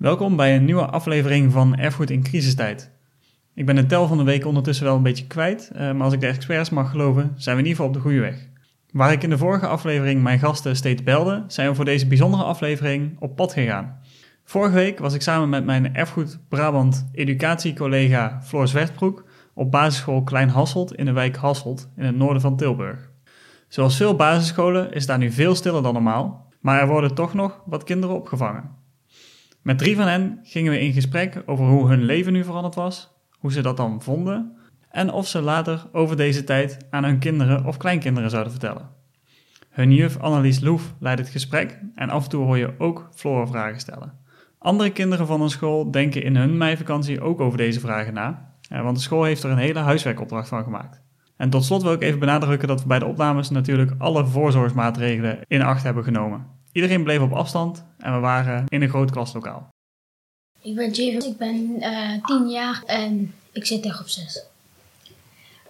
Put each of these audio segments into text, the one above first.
Welkom bij een nieuwe aflevering van Erfgoed in crisistijd. Ik ben de tel van de week ondertussen wel een beetje kwijt, eh, maar als ik de experts mag geloven, zijn we in ieder geval op de goede weg. Waar ik in de vorige aflevering mijn gasten steeds belde, zijn we voor deze bijzondere aflevering op pad gegaan. Vorige week was ik samen met mijn Erfgoed Brabant educatiecollega Floor Zwertbroek op basisschool Klein Hasselt in de wijk Hasselt in het noorden van Tilburg. Zoals veel basisscholen is daar nu veel stiller dan normaal, maar er worden toch nog wat kinderen opgevangen. Met drie van hen gingen we in gesprek over hoe hun leven nu veranderd was, hoe ze dat dan vonden en of ze later over deze tijd aan hun kinderen of kleinkinderen zouden vertellen. Hun juf Annelies Loef leidt het gesprek en af en toe hoor je ook Floor vragen stellen. Andere kinderen van een school denken in hun meivakantie ook over deze vragen na, want de school heeft er een hele huiswerkopdracht van gemaakt. En tot slot wil ik even benadrukken dat we bij de opnames natuurlijk alle voorzorgsmaatregelen in acht hebben genomen. Iedereen bleef op afstand en we waren in een groot klaslokaal. Ik ben Javen, ik ben uh, 10 jaar en ik zit in groep 6.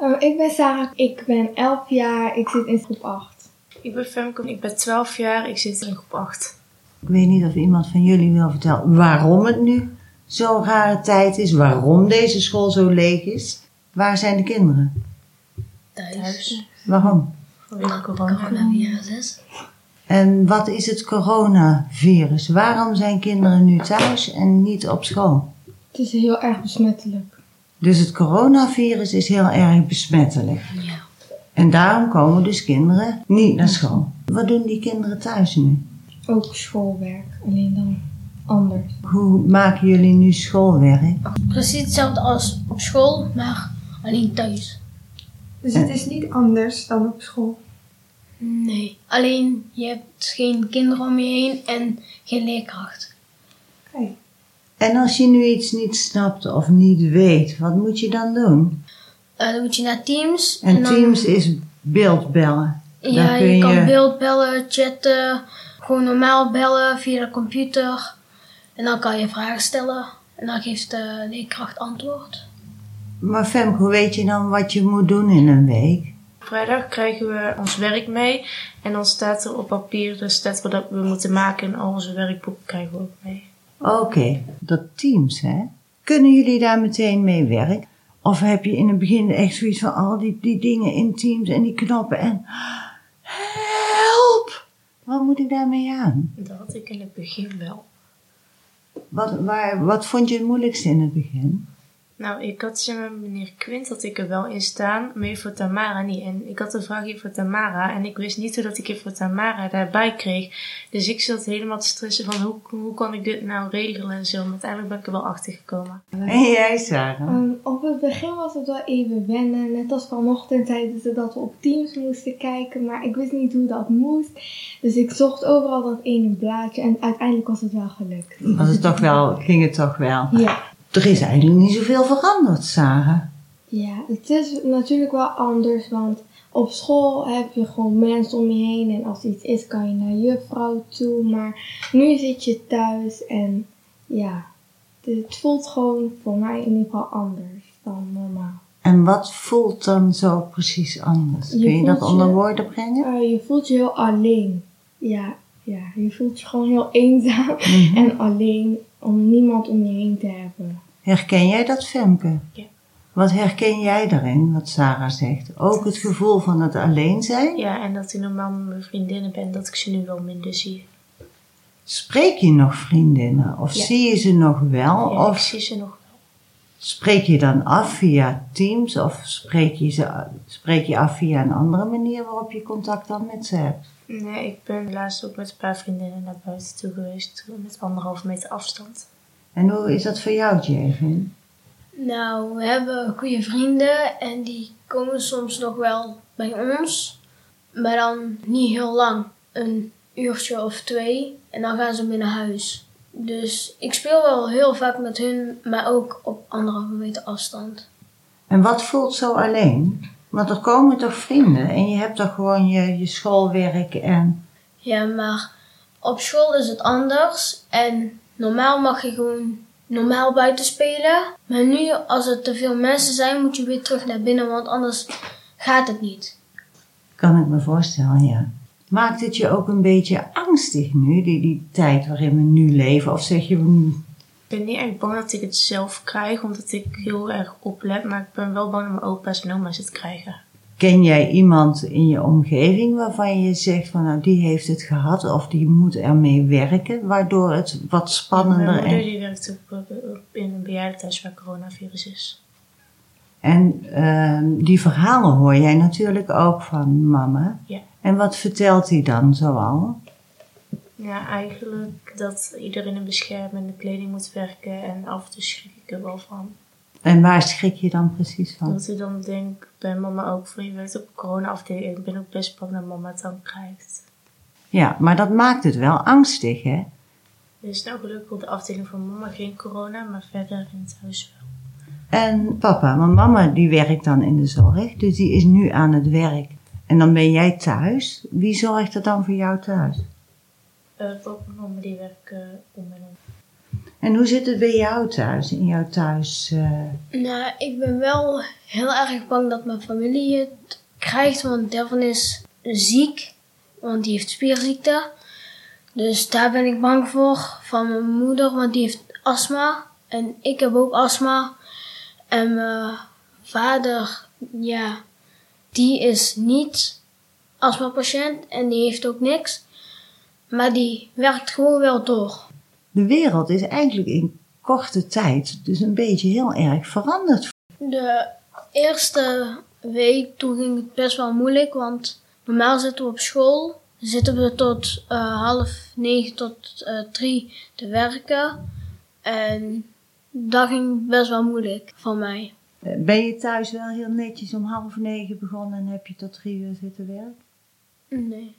Uh, ik ben Sarah, ik ben 11 jaar, ik zit in groep 8. Ik ben Femke, ik ben 12 jaar, ik zit in groep 8. Ik weet niet of iemand van jullie wil vertellen waarom het nu zo'n rare tijd is, waarom deze school zo leeg is. Waar zijn de kinderen? Thuis. Thuis. Waarom? Vanwege corona. Coronavirus. En wat is het coronavirus? Waarom zijn kinderen nu thuis en niet op school? Het is heel erg besmettelijk. Dus het coronavirus is heel erg besmettelijk. Ja. En daarom komen dus kinderen niet naar school. Wat doen die kinderen thuis nu? Ook schoolwerk, alleen dan anders. Hoe maken jullie nu schoolwerk? Precies hetzelfde als op school, maar alleen thuis. Dus het is niet anders dan op school. Nee, alleen je hebt geen kinderen om je heen en geen leerkracht. Oké. En als je nu iets niet snapt of niet weet, wat moet je dan doen? Eh, dan moet je naar Teams. En dan, Teams is beeldbellen. Ja, kun je kan je- beeld bellen, chatten, gewoon normaal bellen via de computer. En dan kan je vragen stellen en dan geeft de leerkracht antwoord. Maar Femke, hoe weet je dan wat je moet doen in een week? Vrijdag krijgen we ons werk mee en dan staat er op papier dus staat wat we moeten maken en al onze werkboeken krijgen we ook mee. Oké, dat Teams, hè? Kunnen jullie daar meteen mee werken? Of heb je in het begin echt zoiets van al die, die dingen in Teams en die knoppen en... Help! Wat moet ik daarmee aan? Dat had ik in het begin wel. Wat, waar, wat vond je het moeilijkste in het begin? Nou, ik had zeg maar, meneer Quint had ik er wel in staan, maar voor Tamara niet. En ik had een vraagje voor Tamara en ik wist niet hoe dat ik voor Tamara daarbij kreeg. Dus ik zat helemaal te stressen van hoe, hoe kan ik dit nou regelen en zo. Maar uiteindelijk ben ik er wel achter gekomen. En jij, Sarah? Ehm, op het begin was het wel even wennen. Net als vanochtend zeiden ze dat we op Teams moesten kijken. Maar ik wist niet hoe dat moest. Dus ik zocht overal dat ene blaadje. En uiteindelijk was het wel gelukt. Was het toch wel, ging het toch wel? Ja. Er is eigenlijk niet zoveel veranderd, Sarah. Ja, het is natuurlijk wel anders. Want op school heb je gewoon mensen om je heen. En als er iets is, kan je naar juffrouw toe. Maar nu zit je thuis. En ja, het voelt gewoon voor mij in ieder geval anders dan normaal. En wat voelt dan zo precies anders? Je Kun je dat onder je- woorden brengen? Uh, je voelt je heel alleen. Ja, ja, je voelt je gewoon heel eenzaam Mhm. en alleen om niemand om je heen te hebben. Herken jij dat, Femke? Ja. Wat herken jij daarin, wat Sarah zegt? Ook het gevoel van het alleen zijn? Ja, en dat ik normaal met mijn vriendinnen ben, dat ik ze nu wel minder zie. Spreek je nog vriendinnen? Of Ja. zie je ze nog wel? Ja, ik of zie ze nog wel. Spreek je dan af via Teams? Of spreek je, ze, spreek je af via een andere manier waarop je contact dan met ze hebt? Nee, ik ben laatst ook met een paar vriendinnen naar buiten toe geweest, met anderhalve meter afstand. En hoe is dat voor jou, Javin? Nou, we hebben goede vrienden en die komen soms nog wel bij ons. Maar dan niet heel lang. Een uurtje of twee. En dan gaan ze weer naar huis. Dus ik speel wel heel vaak met hun, maar ook op anderhalve meter afstand. En wat voelt zo alleen? Want er komen toch vrienden en je hebt toch gewoon je, je schoolwerk en... Ja, maar op school is het anders. En normaal mag je gewoon normaal buiten spelen. Maar nu, als er te veel mensen zijn, moet je weer terug naar binnen, want anders gaat het niet. Kan ik me voorstellen, ja. Maakt het je ook een beetje angstig nu, die, die tijd waarin we nu leven? Of zeg je, "Hmm, Ik ben niet echt bang dat ik het zelf krijg, omdat ik heel erg oplet. Maar ik ben wel bang dat mijn opa's en oma's het krijgen. Ken jij iemand in je omgeving waarvan je zegt van nou die heeft het gehad of die moet ermee werken, waardoor het wat spannender Mijn moeder en, die werkt op, op- op- in een bejaardentehuis waar coronavirus is. En ehm, die verhalen hoor jij natuurlijk ook van mama. Ja. En wat vertelt hij dan zoal? Ja, eigenlijk dat iedereen in beschermende kleding moet werken en af en toe schrik ik er wel van. En waar schrik je dan precies van? Dat ik dan denk bij mama ook van je werkt op corona-afdeling. Ik ben ook best bang dat mama het dan krijgt. Ja, maar dat maakt het wel angstig, hè? Er is nou gelukkig op de afdeling van mama geen corona, maar verder in het huis wel. En papa, want mama die werkt dan in de zorg, dus die is nu aan het werk. En dan ben jij thuis. Wie zorgt er dan voor jou thuis? Eh papa en mama die werken om en om. En hoe zit het bij jou thuis, in jouw thuis? eh, Nou, ik ben wel heel erg bang dat mijn familie het krijgt, want Devon is ziek, want die heeft spierziekte. Dus daar ben ik bang voor. Van mijn moeder, want die heeft astma. En ik heb ook astma. En mijn vader, ja, die is niet astmapatiënt en die heeft ook niks. Maar die werkt gewoon wel door. De wereld is eigenlijk in korte tijd dus een beetje heel erg veranderd. De eerste week toen ging het best wel moeilijk, want normaal zitten we op school. Zitten we tot eh, half negen tot eh, drie te werken. En dat ging best wel moeilijk voor mij. Eh, Ben je thuis wel heel netjes om half negen begonnen en heb je tot drie uur zitten werken? Nee.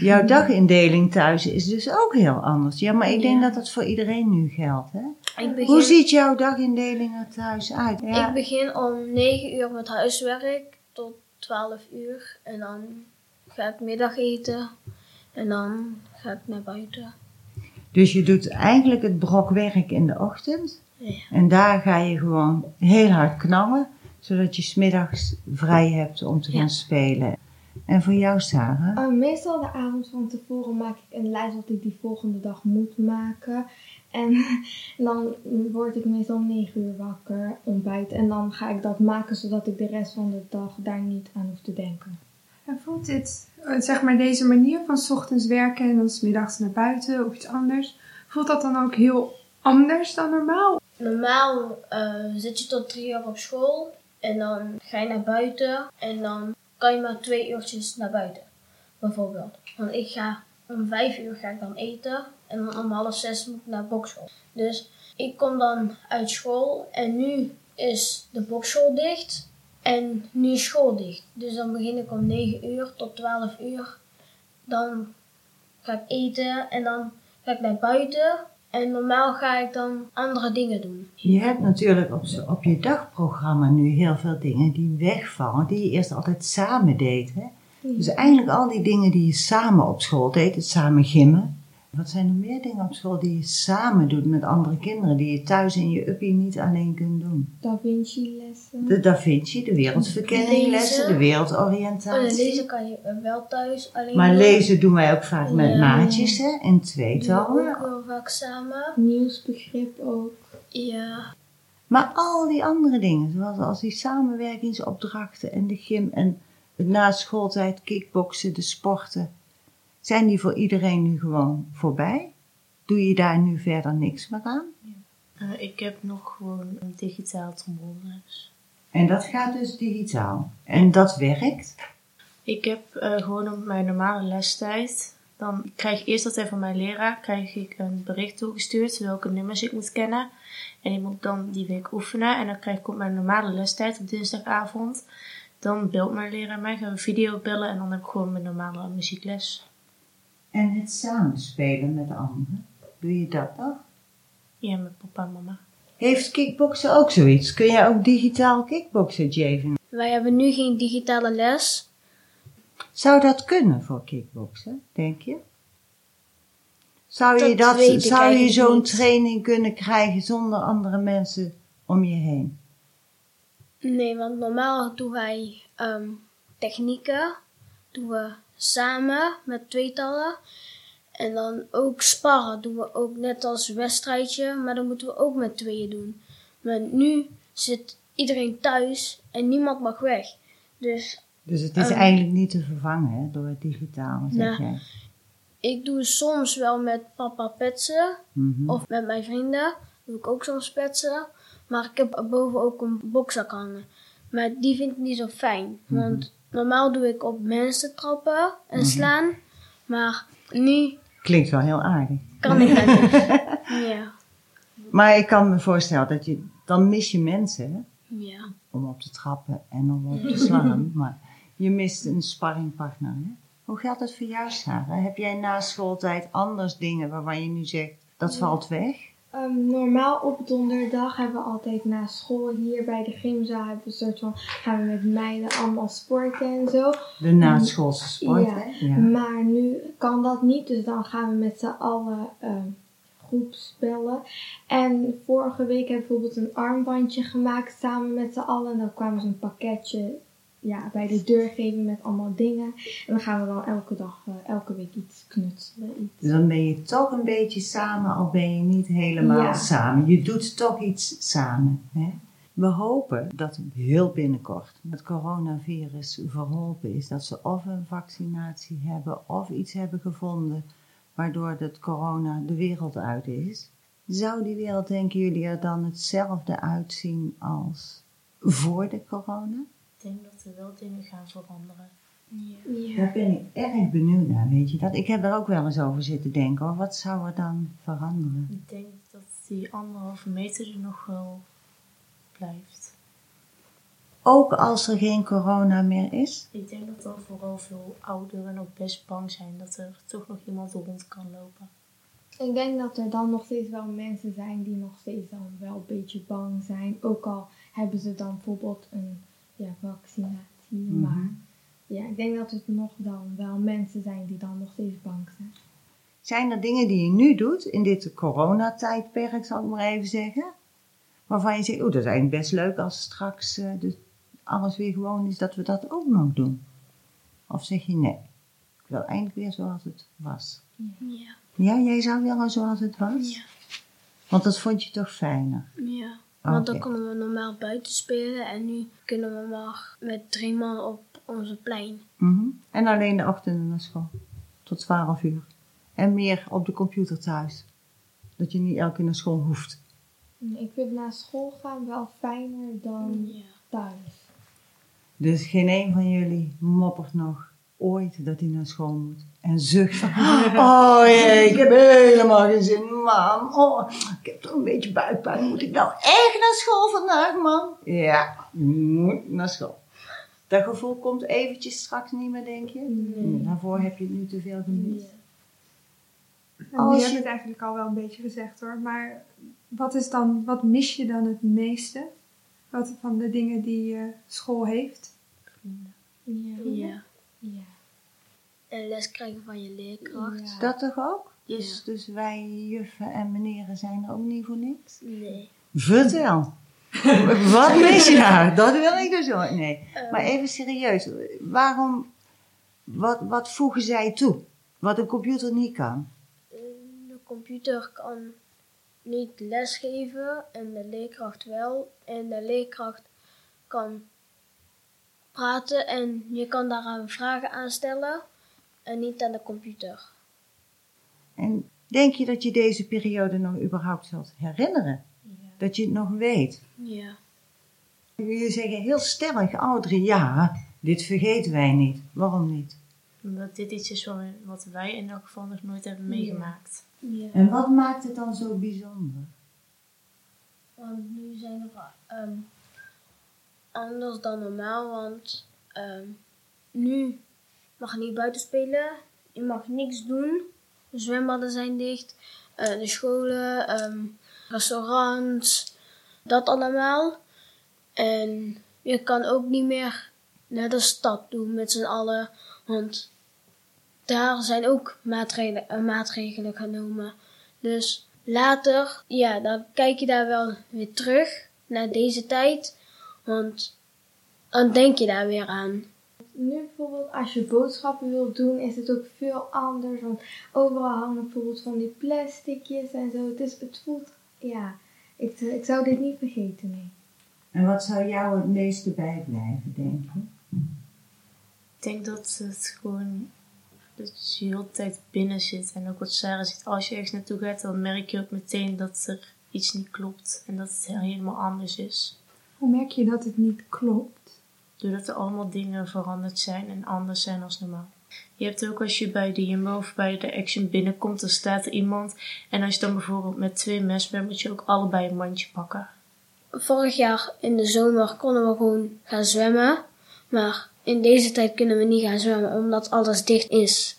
Jouw dagindeling thuis is dus ook heel anders. Ja, maar ik denk Ja. dat dat voor iedereen nu geldt, hè? Begin, Hoe ziet jouw dagindeling er thuis uit? Ja. ik begin om 9 uur met huiswerk tot 12 uur. En dan ga ik middageten. En dan ga ik naar buiten. Dus je doet eigenlijk het brok werk in de ochtend. Ja. En daar ga je gewoon heel hard knallen, zodat je smiddags vrij hebt om te Ja. gaan spelen. En voor jou, Sarah? Uh, meestal de avond van tevoren maak ik een lijst wat ik die volgende dag moet maken. En dan word ik meestal om 9 uur wakker, ontbijt. En dan ga ik dat maken zodat ik de rest van de dag daar niet aan hoef te denken. En voelt dit, eh, zeg maar deze manier van 's ochtends werken en dan 's middags naar buiten of iets anders, voelt dat dan ook heel anders dan normaal? Normaal eh, zit je tot drie uur op school en dan ga je naar buiten en dan kan je maar twee uurtjes naar buiten, bijvoorbeeld. Want ik ga om vijf uur ga ik dan eten en dan om half zes moet ik naar bokschool. Dus ik kom dan uit school en nu is de bokschool dicht en nu is school dicht. Dus dan begin ik om 9 uur tot 12 uur. Dan ga ik eten en dan ga ik naar buiten. En normaal ga ik dan andere dingen doen. Je hebt natuurlijk op, op je dagprogramma nu heel veel dingen die wegvallen, die je eerst altijd samen deed. Hè? Dus eigenlijk al die dingen die je samen op school deed, het samen gimmen. Wat zijn er meer dingen op school die je samen doet met andere kinderen, die je thuis in je uppie niet alleen kunt doen? Da Vinci lessen. De Da Vinci, de wereldverkenninglessen, Lezen. de wereldoriëntatie. En lezen kan je wel thuis alleen Maar doen. lezen doen wij ook vaak met Ja. maatjes, hè, in tweetallen. ook heel vaak samen. Nieuwsbegrip ook. Ja. Maar al die andere dingen, zoals als die samenwerkingsopdrachten en de gym en het na schooltijd kickboksen, de sporten, zijn die voor iedereen nu gewoon voorbij? Doe je daar nu verder niks meer aan? Eh, ik heb nog gewoon een digitaal trombones. En dat gaat dus digitaal. En dat werkt. Ik heb eh, gewoon op mijn normale lestijd. Dan krijg ik eerst altijd van mijn leraar krijg ik een bericht toegestuurd welke nummers ik moet kennen. En ik moet dan die week oefenen. En dan krijg ik op mijn normale lestijd op dinsdagavond. Dan belt mijn leraar mij, gaan we video bellen en dan heb ik gewoon mijn normale muziekles. En het samenspelen met anderen, doe je dat nog? Ja, met papa en mama. Heeft kickboksen ook zoiets? Kun jij ook digitaal kickboksen, Javen? Wij hebben nu geen digitale les. Zou dat kunnen voor kickboksen, denk je? Zou je, Dat zou je zo'n niet. training kunnen krijgen zonder andere mensen om je heen? Nee, want normaal doen wij ehm, technieken. Doen we samen met tweetallen. En dan ook sparren doen we ook net als wedstrijdje, maar dan moeten we ook met tweeën doen. Maar nu zit iedereen thuis en niemand mag weg. Dus Dus het is Ehm. eigenlijk niet te vervangen hè, door het digitale, zeg jij. ik doe soms wel met papa petsen Mhm. of met mijn vrienden. Doe ik ook soms petsen. Maar ik heb boven ook een bokzak hangen. Maar die vind ik niet zo fijn. Want normaal doe ik op mensen trappen en slaan. Maar nu Klinkt wel heel aardig. kan ik dat niet. Ja. Maar ik kan me voorstellen dat je, dan mis je mensen hè, Ja. om op te trappen en om op te slaan. maar je mist een sparringpartner. Hè? Hoe gaat het voor jou, Sarah? Heb jij na schooltijd anders dingen waarvan je nu zegt, dat valt weg? Ehm, normaal op donderdag hebben we altijd na school hier bij de gymzaal hebben we een soort van gaan we met meiden allemaal sporten en zo. De naschoolse sport, Ja. Ja. Maar nu kan dat niet, dus dan gaan we met z'n allen ehm groepsbellen. En vorige week hebben we bijvoorbeeld een armbandje gemaakt samen met z'n allen. En dan kwamen ze een pakketje ja, bij de deur geven met allemaal dingen. En dan gaan we dan elke dag, eh, elke week iets knutselen. Iets. Dus dan ben je toch een beetje samen, al ben je niet helemaal Ja. samen. Je doet toch iets samen. Hè? We hopen dat heel binnenkort het coronavirus verholpen is. Dat ze of een vaccinatie hebben of iets hebben gevonden waardoor het corona de wereld uit is. Zou die wereld, denken jullie, er dan hetzelfde uitzien als voor de corona? Ik denk dat er wel dingen gaan veranderen. Daar ben ik erg benieuwd naar, weet je dat? Ik heb er ook wel eens over zitten denken, hoor. wat zou er dan veranderen? Ik denk dat die anderhalve meter er nog wel blijft. Ook als er geen corona meer is? Ik denk dat er vooral veel ouderen ook best bang zijn dat er toch nog iemand rond kan lopen. Ik denk dat er dan nog steeds wel mensen zijn die nog steeds dan wel een beetje bang zijn. Ook al hebben ze dan bijvoorbeeld een ja, vaccinatie. Maar ja, ik denk dat het nog dan wel mensen zijn die dan nog steeds bang zijn. Zijn er dingen die je nu doet, in dit coronatijdperk zal ik maar even zeggen, waarvan je zegt, oh dat is eigenlijk best leuk als straks eh, dus alles weer gewoon is, dat we dat ook nog doen? Of zeg je nee, ik wil eigenlijk weer zoals het was? Ja. Ja, jij zou willen zoals het was? Ja. Want dat vond je toch fijner? Ja. Want dan Oké. konden we normaal buiten spelen en nu kunnen we maar met drie man op onze plein. Mhm. En alleen de ochtenden naar school. Tot 12 uur. En meer op de computer thuis. Dat je niet elke keer naar school hoeft. Ik vind na school gaan wel fijner dan Ja. thuis. Dus geen een van jullie moppert nog ooit dat hij naar school moet. En zucht van, oh jee, ik heb helemaal geen zin, mam. Oh, ik heb toch een beetje buikpijn. Moet ik nou echt naar school vandaag, man? Ja, je moet naar school. Dat gevoel komt eventjes straks niet meer, denk je? Nee. Daarvoor heb je het nu te veel gemist. En Als je hebt het eigenlijk al wel een beetje gezegd hoor. Maar wat, is dan, wat mis je dan het meeste? Wat van de dingen die eh, school heeft? Ja. Ja. Ja. En les krijgen van je leerkracht. Ja. Dat toch ook? Ja. Dus, dus wij juffen en meneren zijn er ook niet voor niks? Nee. Vertel. Wat mis je nou? Dat wil ik dus wel. Nee. Maar even serieus. Waarom, wat, wat voegen zij toe? Wat een computer niet kan? De computer kan niet lesgeven en de leerkracht wel. En de leerkracht kan praten en je kan daaraan vragen aan stellen en niet aan de computer. En denk je dat je deze periode nog überhaupt zult herinneren? Dat je het nog weet? Ja. Jullie zeggen heel stellig, ouderen, ja, dit vergeten wij niet. Waarom niet? Omdat dit iets is wat wij in elk geval nog nooit hebben meegemaakt. ja. En wat maakt het dan zo bijzonder? Want nu zijn er ehm, anders dan normaal, want ehm, nu mag je niet buiten spelen, je mag niks doen. De zwembaden zijn dicht, eh, de scholen, ehm, restaurants, dat allemaal. En je kan ook niet meer naar de stad doen met z'n allen, want daar zijn ook maatregelen, eh, maatregelen genomen. Dus later, ja, dan kijk je daar wel weer terug naar deze tijd. Want dan denk je daar weer aan. nu bijvoorbeeld als je boodschappen wilt doen, is het ook veel anders. Want overal hangen bijvoorbeeld van die plasticjes en zo. Het, is, het voelt, ja, ik, ik zou dit niet vergeten, nee. En wat zou jou het meeste bijblijven, denk je? Ik denk dat het gewoon dat je de hele tijd binnen zit. En ook wat Sarah zegt, als je ergens naartoe gaat, dan merk je ook meteen dat er iets niet klopt. En dat het helemaal anders is. Hoe merk je dat het niet klopt? Doordat er allemaal dingen veranderd zijn en anders zijn als normaal. Je hebt ook als je bij de Jumbo of bij de Action binnenkomt, dan staat er iemand. En als je dan bijvoorbeeld met twee mensen bent, moet je ook allebei een mandje pakken. Vorig jaar in de zomer konden we gewoon gaan zwemmen. Maar in deze tijd kunnen we niet gaan zwemmen omdat alles dicht is.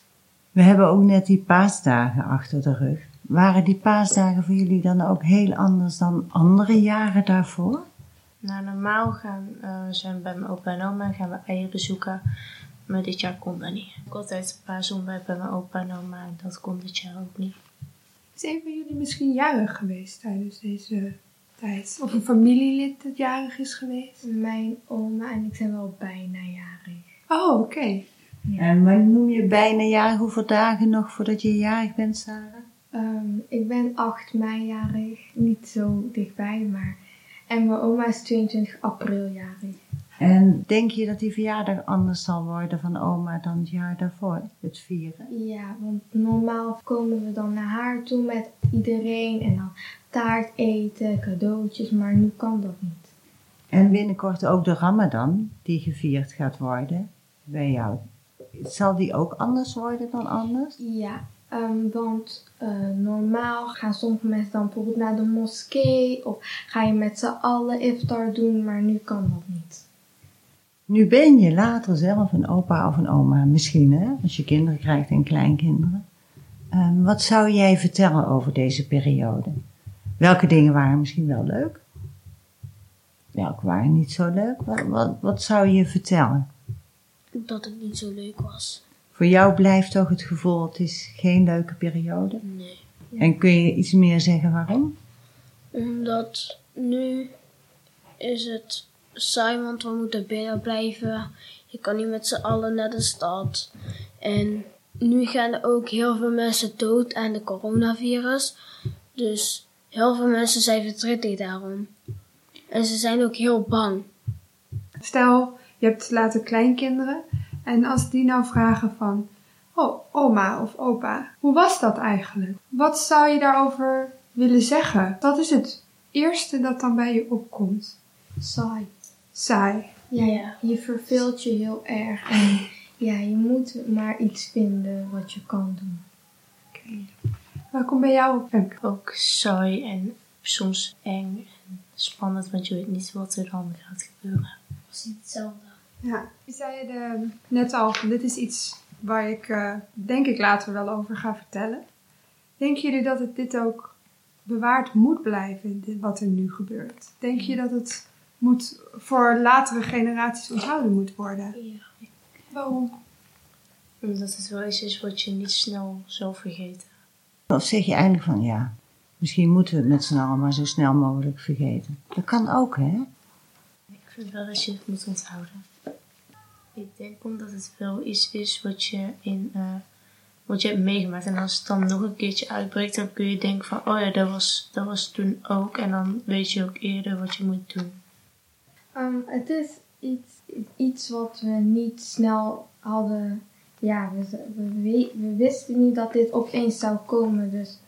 We hebben ook net die paasdagen achter de rug. Waren die paasdagen voor jullie dan ook heel anders dan andere jaren daarvoor? Nou, normaal gaan, uh, zijn we bij mijn opa en oma en gaan we eieren bezoeken. Maar dit jaar kon dat niet. Ik altijd een paar zondagen bij mijn opa en oma en dat kon dit jaar ook niet. Is een van jullie misschien jarig geweest tijdens deze tijd? Of een familielid dat jarig is geweest? Mijn oma en ik zijn wel bijna jarig. Oh, oké. Ja. En wat noem je bijna jarig? Hoeveel dagen nog voordat je jarig bent, Sarah? Ehm, ik ben 8 mei jarig, niet zo dichtbij, maar. En mijn oma is 22 april jarig. En denk je dat die verjaardag anders zal worden van oma dan het jaar daarvoor, het vieren? Ja, want normaal komen we dan naar haar toe met iedereen en dan taart eten, cadeautjes, maar nu kan dat niet. En binnenkort ook de Ramadan, die gevierd gaat worden bij jou. Zal die ook anders worden dan anders? Ja, ehm, want eh, normaal gaan sommige mensen dan bijvoorbeeld naar de moskee of ga je met z'n allen iftar doen, maar nu kan dat niet. Nu ben je later zelf een opa of een oma, misschien hè, als je kinderen krijgt en kleinkinderen. Ehm, wat zou jij vertellen over deze periode? Welke dingen waren misschien wel leuk? Welke waren niet zo leuk? Wat, wat, wat zou je vertellen? Dat het niet zo leuk was. Voor jou blijft toch het gevoel, het is geen leuke periode? Nee. En kun je iets meer zeggen waarom? Omdat nu is het saai, want we moeten binnen blijven. Je kan niet met z'n allen naar de stad. En nu gaan er ook heel veel mensen dood aan de coronavirus. Dus heel veel mensen zijn verdrietig daarom. En ze zijn ook heel bang. Stel, je hebt later kleinkinderen. En als die nou vragen van... Oh, oma of opa, hoe was dat eigenlijk? Wat zou je daarover willen zeggen? Wat is het eerste dat dan bij je opkomt? Saai. Saai. Ja, ja, je verveelt je heel erg en ja, je moet maar iets vinden wat je kan doen. Waar komt bij jou op, Femke? Ook saai en soms eng en spannend, want je weet niet wat er dan gaat gebeuren. Precies hetzelfde. Ja, je zei de, net al, dit is iets waar ik eh, denk ik later wel over ga vertellen. Denken jullie dat het dit ook bewaard moet blijven, dit, wat er nu gebeurt? Denk je dat het moet voor latere generaties onthouden moet worden? Ja. Waarom? Omdat het wel iets is wat je niet snel zal vergeten. Of zeg je eigenlijk van ja, misschien moeten we het met z'n allen maar zo snel mogelijk vergeten. Dat kan ook, hè? Ik vind wel dat je het moet onthouden. Ik denk omdat het wel iets is wat je in eh, wat je hebt meegemaakt. En als het dan nog een keertje uitbreekt, dan kun je denken van oh ja, dat was, dat was toen ook. En dan weet je ook eerder wat je moet doen. Ehm, het is iets, iets wat we niet snel hadden. Ja, we, we, wisten niet dat dit opeens zou komen. Dus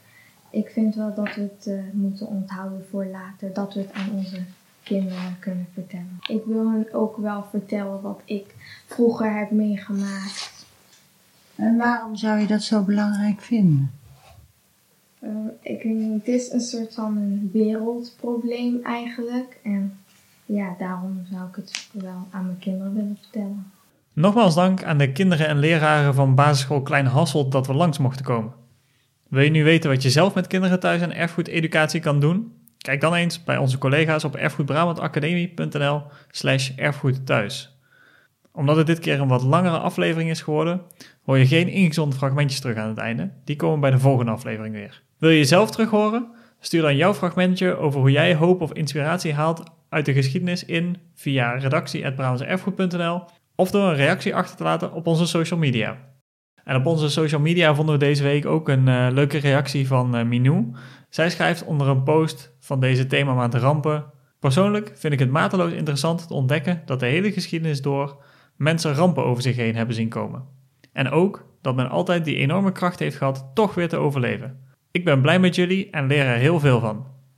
ik vind wel dat we het eh, moeten onthouden voor later. Dat we het aan onze kinderen kunnen vertellen. Ik wil hen ook wel vertellen wat ik vroeger heb meegemaakt. En waarom zou je dat zo belangrijk vinden? Eh, ik weet niet, het is een soort van een wereldprobleem eigenlijk. En ja, daarom zou ik het wel aan mijn kinderen willen vertellen. Nogmaals dank aan de kinderen en leraren van basisschool Klein Hasselt dat we langs mochten komen. Wil je nu weten wat je zelf met kinderen thuis en erfgoededucatie kan doen? Kijk dan eens bij onze collega's op erfgoedbrabantacademie.nl slash erfgoedthuis. Omdat het dit keer een wat langere aflevering is geworden, hoor je geen ingezonden fragmentjes terug aan het einde. Die komen bij de volgende aflevering weer. Wil je jezelf terug horen? Stuur dan jouw fragmentje over hoe jij hoop of inspiratie haalt uit de geschiedenis in via redactie.brabantserfgoed.nl of door een reactie achter te laten op onze social media. En op onze social media vonden we deze week ook een uh, leuke reactie van uh, Minou. Zij schrijft onder een post van deze themamaand rampen. Persoonlijk vind ik het mateloos interessant te ontdekken dat de hele geschiedenis door mensen rampen over zich heen hebben zien komen. En ook dat men altijd die enorme kracht heeft gehad toch weer te overleven. Ik ben blij met jullie en leer er heel veel van.